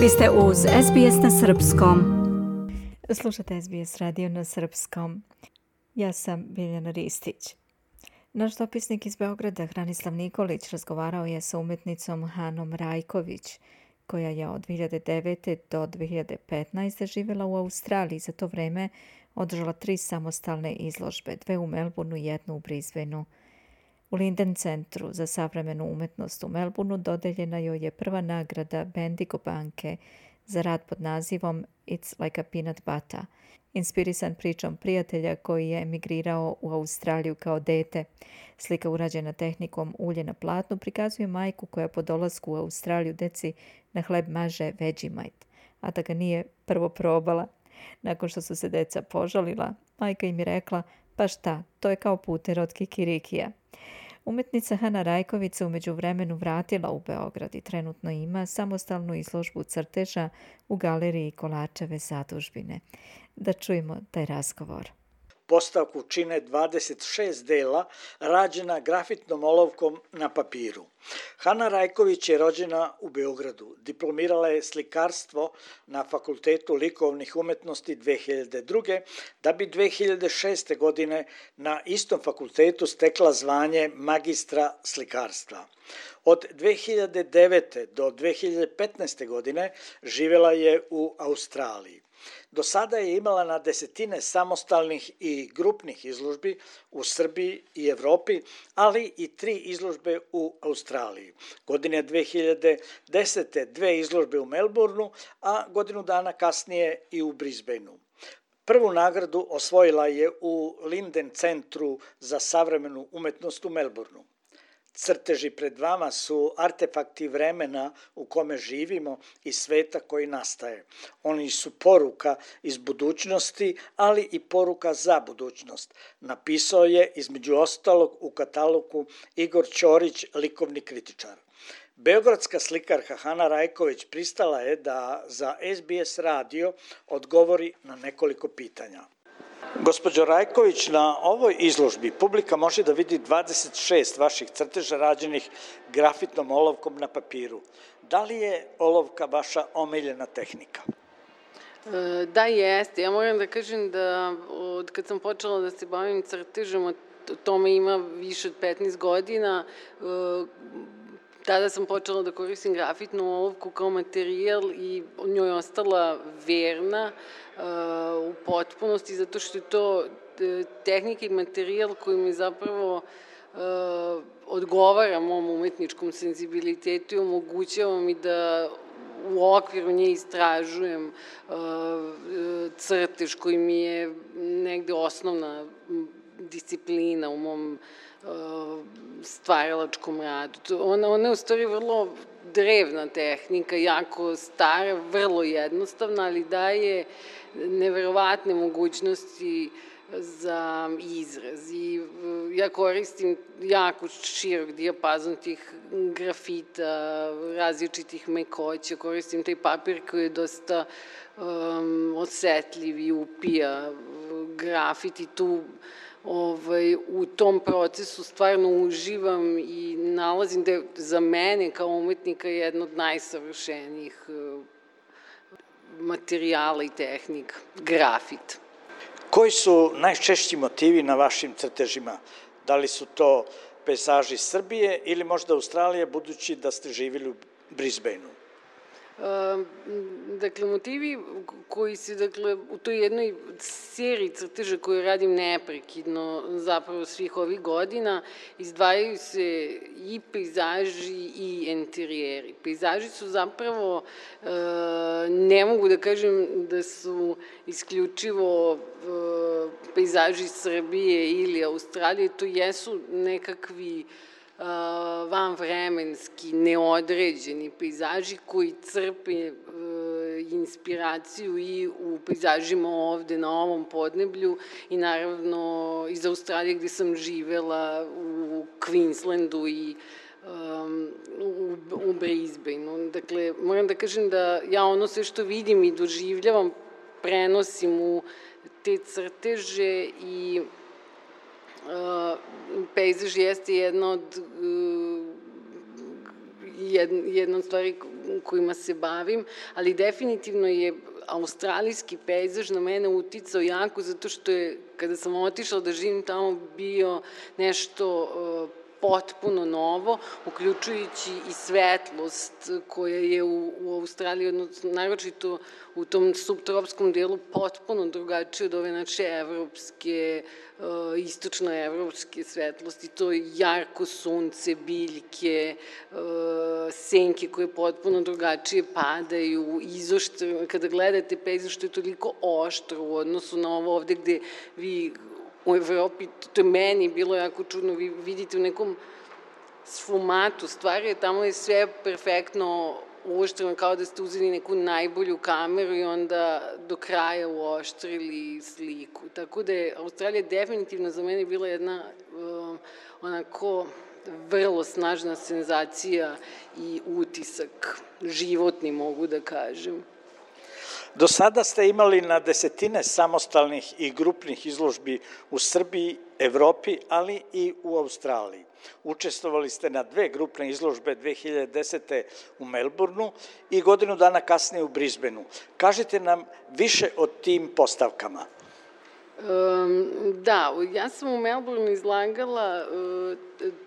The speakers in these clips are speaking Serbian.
Vi ste uz SBS na Srpskom. Slušate SBS radio na Srpskom. Ja sam Biljana Ristić. Naš dopisnik iz Beograda, Hranislav Nikolić, razgovarao je sa umetnicom Hanom Rajković, koja je od 2009. do 2015. živjela u Australiji. Za to vreme održala tri samostalne izložbe, dve u Melbourneu i jednu u Brisbaneu. U Linden centru za savremenu umetnost u Melbourneu dodeljena joj je prva nagrada Bendigo banke za rad pod nazivom It's like a peanut butter, inspirisan pričom prijatelja koji je emigrirao u Australiju kao dete. Slika urađena tehnikom ulje na platnu prikazuje majku koja po dolasku u Australiju deci na hleb maže Vegemite, a da ga nije prvo probala. Nakon što su se deca požalila, majka im je rekla, pa šta, to je kao puter od kikirikija. Umetnica Hana Rajković se umeđu vremenu vratila u Beograd i trenutno ima samostalnu izložbu crteža u galeriji Kolačeve zadužbine. Da čujemo taj razgovor. Postavku čine 26 dela rađena grafitnom olovkom na papiru. Hanna Rajković je rođena u Beogradu. Diplomirala je slikarstvo na Fakultetu likovnih umetnosti 2002. da bi 2006. godine na istom fakultetu stekla zvanje magistra slikarstva. Od 2009. do 2015. godine živela je u Australiji. Do sada je imala na desetine samostalnih i grupnih izložbi u Srbiji i Evropi, ali i tri izložbe u Australiji. Godine 2010. dve izložbe u Melbourneu, a godinu dana kasnije i u Brisbaneu. Prvu nagradu osvojila je u Linden centru za savremenu umetnost u Melbourneu. Crteži pred vama su artefakti vremena u kome živimo i sveta koji nastaje. Oni su poruka iz budućnosti, ali i poruka za budućnost. Napisao je, između ostalog, u katalogu Igor Ćorić, likovni kritičar. Beogradska slikarka Hana Rajković pristala je da za SBS radio odgovori na nekoliko pitanja. Gospođo Rajković, na ovoj izložbi publika može da vidi 26 vaših crteža rađenih grafitnom olovkom na papiru. Da li je olovka vaša omiljena tehnika? E, da, jeste. Ja moram da kažem da od kad sam počela da se bavim crtežom, tome ima više od 15 godina, e, tada sam počela da koristim grafitnu olovku kao materijal i njoj ostala verna uh, u potpunosti, zato što je to tehnika i materijal koji mi zapravo uh, odgovara mom umetničkom senzibilitetu i omogućava mi da u okviru nje istražujem uh, crtež koji mi je negde osnovna disciplina u mom stvaralačkom radu. Ona, ona je u stvari vrlo drevna tehnika, jako stara, vrlo jednostavna, ali daje neverovatne mogućnosti za izraz i ja koristim jako širok dijapazon tih grafita, različitih mekoća, koristim taj papir koji je dosta um, osetljiv i upija grafit i tu ovaj, u tom procesu stvarno uživam i nalazim da je za mene kao umetnika jedna od najsavršenijih eh, materijala i tehnika, grafit. Koji su najčešći motivi na vašim crtežima? Da li su to pejzaži Srbije ili možda Australije, budući da ste živjeli u Brisbaneu? Dakle, motivi koji se, dakle, u toj jednoj seriji crteža koju radim neprekidno zapravo svih ovih godina, izdvajaju se i pejzaži i interijeri. Pejzaži su zapravo, ne mogu da kažem da su isključivo pejzaži Srbije ili Australije, to jesu nekakvi vanvremenski, neodređeni pejzaži koji crpe inspiraciju i u pejzažima ovde na ovom podneblju i naravno iz Australije gde sam živela u Queenslandu i um, u, u Brisbaneu. Dakle, moram da kažem da ja ono sve što vidim i doživljavam prenosim u te crteže i pejzaž jeste jedna od jedna od stvari kojima se bavim, ali definitivno je australijski pejzaž na mene uticao jako zato što je, kada sam otišla da živim tamo, bio nešto potpuno novo, uključujući i svetlost koja je u, u Australiji, odnosno naročito u tom subtropskom delu potpuno drugačije od ove naše evropske, uh, istočno-evropske svetlosti. To je jarko sunce, biljke, uh, senke koje potpuno drugačije padaju, izoštro, kada gledate pejzaž što je toliko oštro u odnosu na ovo ovde gde vi u Evropi, to je meni bilo jako čudno, vi vidite u nekom sfumatu stvari, tamo je sve perfektno uoštreno, kao da ste uzeli neku najbolju kameru i onda do kraja uoštrili sliku. Tako da je Australija definitivno za mene bila jedna uh, onako vrlo snažna senzacija i utisak, životni mogu da kažem. Do sada ste imali na desetine samostalnih i grupnih izložbi u Srbiji, Evropi, ali i u Australiji. Učestvovali ste na dve grupne izložbe 2010. u Melbourneu i godinu dana kasnije u Brisbaneu. Kažite nam više o tim postavkama. Um, da, ja sam u Melbourneu izlagala uh,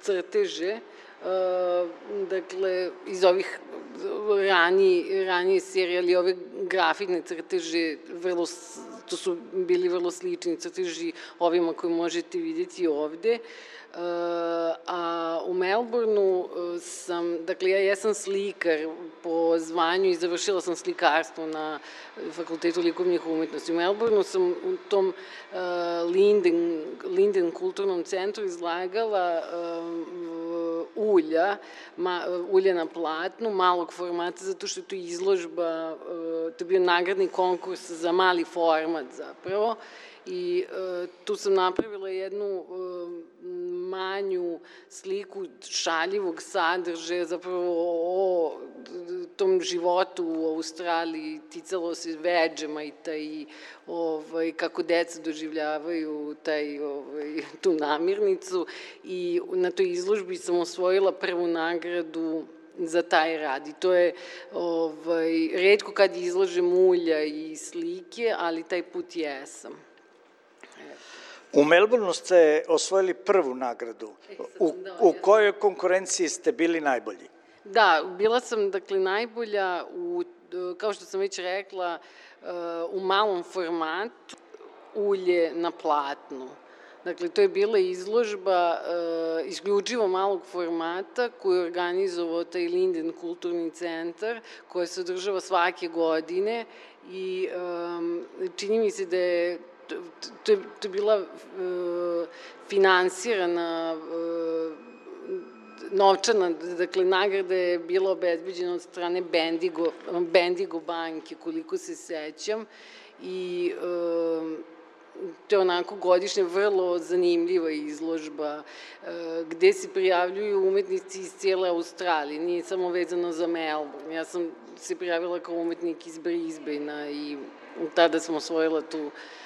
crteže, uh, dakle, iz ovih rani, ranije serije, ali ove grafitne crteže, vrlo, to su bili vrlo slični crteži ovima koje možete videti ovde. Uh, a u Melbourneu uh, sam, dakle ja jesam slikar po zvanju i završila sam slikarstvo na Fakultetu likovnih umetnosti. U Melbourneu sam u tom uh, Linden, Linden kulturnom centru izlagala ulja, ma, ulja na platnu, malog formata, zato što je to izložba, to je bio nagradni konkurs za mali format zapravo i e, tu sam napravila jednu e, manju sliku šaljivog sadržaja zapravo o tom životu u Australiji, ticalo se veđama i taj, ovaj, kako deca doživljavaju taj, ovaj, tu namirnicu i na toj izložbi sam osvojila prvu nagradu za taj rad. I to je ovaj, redko kad izlažem ulja i slike, ali taj put jesam. U Melbourneu ste osvojili prvu nagradu. U, u kojoj konkurenciji ste bili najbolji? Da, bila sam dakle najbolja u, kao što sam već rekla, u malom formatu ulje na platnu. Dakle, to je bila izložba uh, isključivo malog formata koju je organizovao taj Linden kulturni centar koja se održava svake godine i um, čini mi se da je to je, to je bila uh, finansirana uh, novčana, dakle, nagrada je bila obezbeđena od strane Bendigo, Bendigo banke, koliko se sećam, i uh, to je onako godišnje vrlo zanimljiva izložba e, gde se prijavljuju umetnici iz cijele Australije, nije samo vezano za Melbourne. Ja sam se prijavila kao umetnik iz Brisbanea i tada sam osvojila tu E,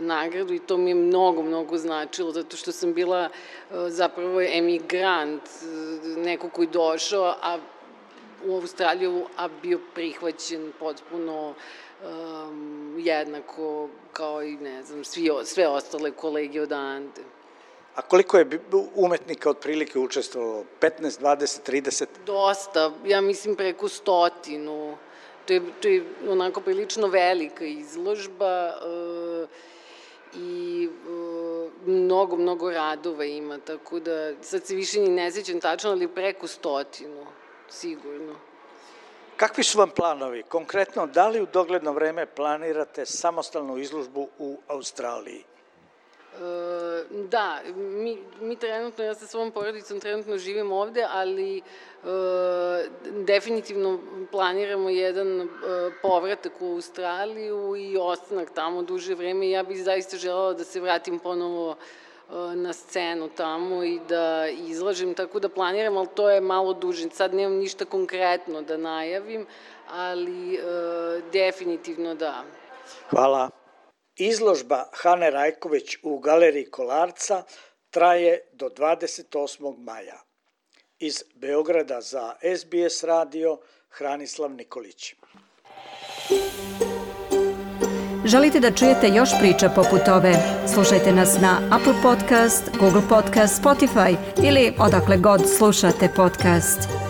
nagradu i to mi je mnogo, mnogo značilo, zato što sam bila e, zapravo emigrant, e, neko koji došao, a u Australiju, a bio prihvaćen potpuno um, jednako kao i, ne znam, svi, sve ostale kolege odande. A koliko je umetnika otprilike učestvovalo? 15, 20, 30? Dosta, ja mislim preko stotinu to je, to je onako prilično velika izložba uh, i uh, mnogo, mnogo radova ima, tako da sad se više ni ne sećam tačno, ali preko stotinu, sigurno. Kakvi su vam planovi? Konkretno, da li u dogledno vreme planirate samostalnu izložbu u Australiji? E, da, mi, mi trenutno, ja sa svom porodicom trenutno živim ovde, ali e, definitivno planiramo jedan e, povratak u Australiju i ostanak tamo duže vreme. Ja bih zaista želela da se vratim ponovo e, na scenu tamo i da izlažem, tako da planiram, ali to je malo duže. Sad nemam ništa konkretno da najavim, ali e, definitivno da. Hvala. Izložba Hane Rajković u galeriji Kolarca traje do 28. maja. Iz Beograda za SBS radio Hranislav Nikolić. Želite da čujete još priča poput ove? Slušajte nas na Apple Podcast, Google Podcast, Spotify ili odakle god slušate podcast.